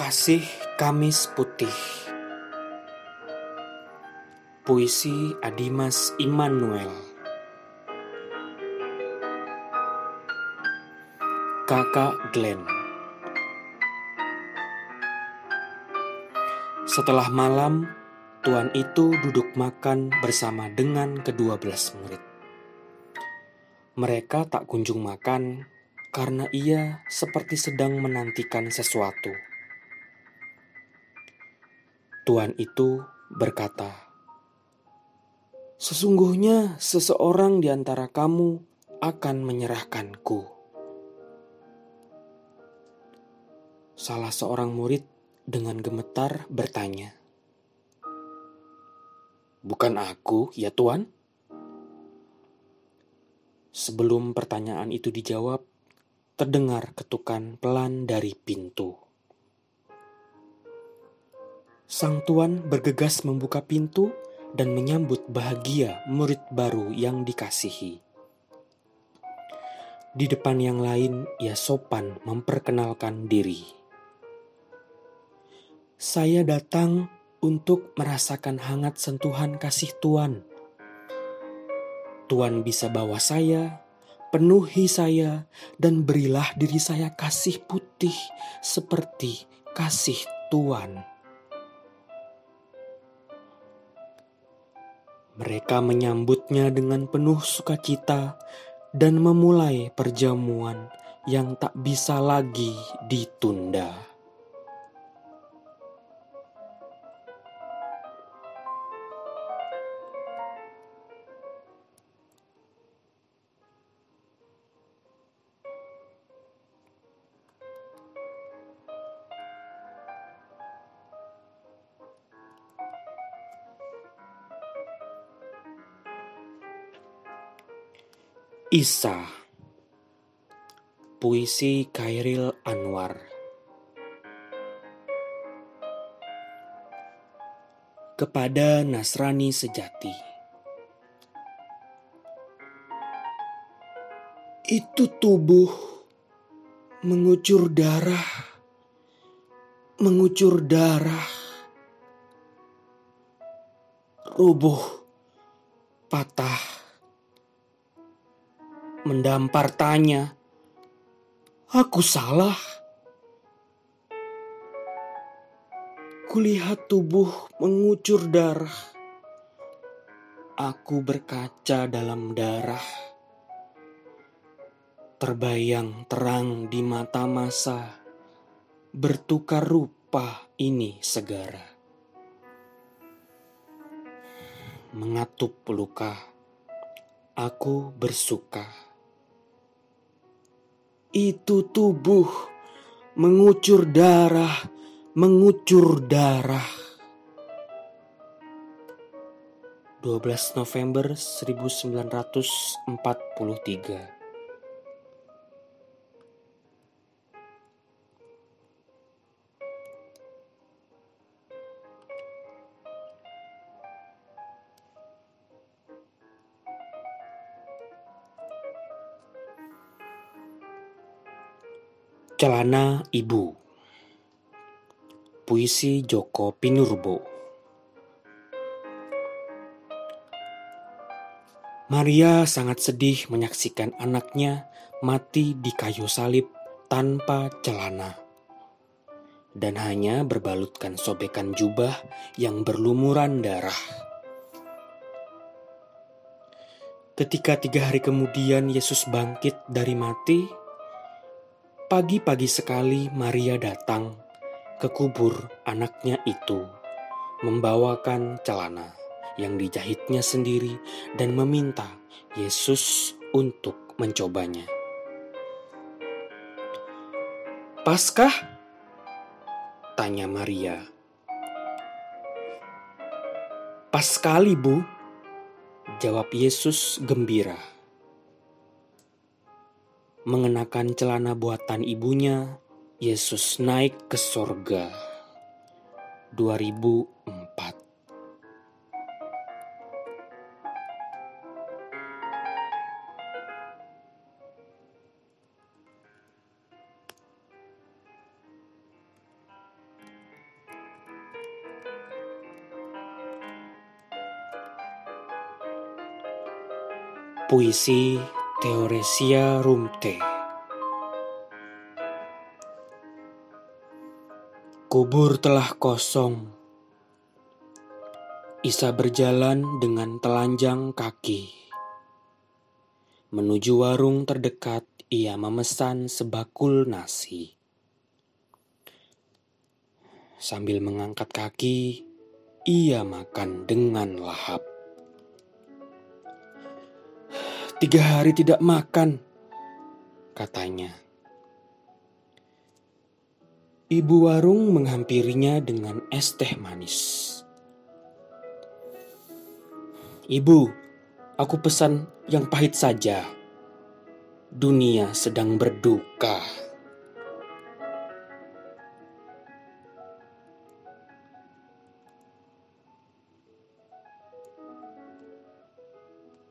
Kasih Kamis Putih Puisi Adimas Immanuel Kakak Glenn Setelah malam, tuan itu duduk makan bersama dengan kedua belas murid. Mereka tak kunjung makan karena ia seperti sedang menantikan sesuatu. Tuan itu berkata, "Sesungguhnya seseorang di antara kamu akan menyerahkanku." Salah seorang murid dengan gemetar bertanya, "Bukan aku, ya Tuan?" Sebelum pertanyaan itu dijawab, terdengar ketukan pelan dari pintu. Sang tuan bergegas membuka pintu dan menyambut bahagia murid baru yang dikasihi. Di depan yang lain, ia sopan memperkenalkan diri. Saya datang untuk merasakan hangat sentuhan kasih Tuan. Tuan bisa bawa saya penuhi saya dan berilah diri saya kasih putih seperti kasih Tuhan. Mereka menyambutnya dengan penuh sukacita dan memulai perjamuan yang tak bisa lagi ditunda. Isa. Puisi Kairil Anwar. Kepada Nasrani Sejati. Itu tubuh mengucur darah mengucur darah. Rubuh patah mendampar tanya, "Aku salah?" Kulihat tubuh mengucur darah. Aku berkaca dalam darah. Terbayang terang di mata masa, bertukar rupa ini segara. Mengatup luka, aku bersuka itu tubuh mengucur darah, mengucur darah. 12 November 1943 Celana Ibu. Puisi Joko Pinurbo. Maria sangat sedih menyaksikan anaknya mati di kayu salib tanpa celana. Dan hanya berbalutkan sobekan jubah yang berlumuran darah. Ketika tiga hari kemudian Yesus bangkit dari mati, Pagi-pagi sekali Maria datang ke kubur anaknya itu, membawakan celana yang dijahitnya sendiri dan meminta Yesus untuk mencobanya. Paskah? Tanya Maria. Pas sekali, Bu. Jawab Yesus gembira mengenakan celana buatan ibunya, Yesus naik ke sorga. 2004 Puisi Theoresia Rumte. Kubur telah kosong. Isa berjalan dengan telanjang kaki. Menuju warung terdekat ia memesan sebakul nasi. Sambil mengangkat kaki, ia makan dengan lahap. Tiga hari tidak makan, katanya. Ibu warung menghampirinya dengan es teh manis. Ibu, aku pesan yang pahit saja. Dunia sedang berduka.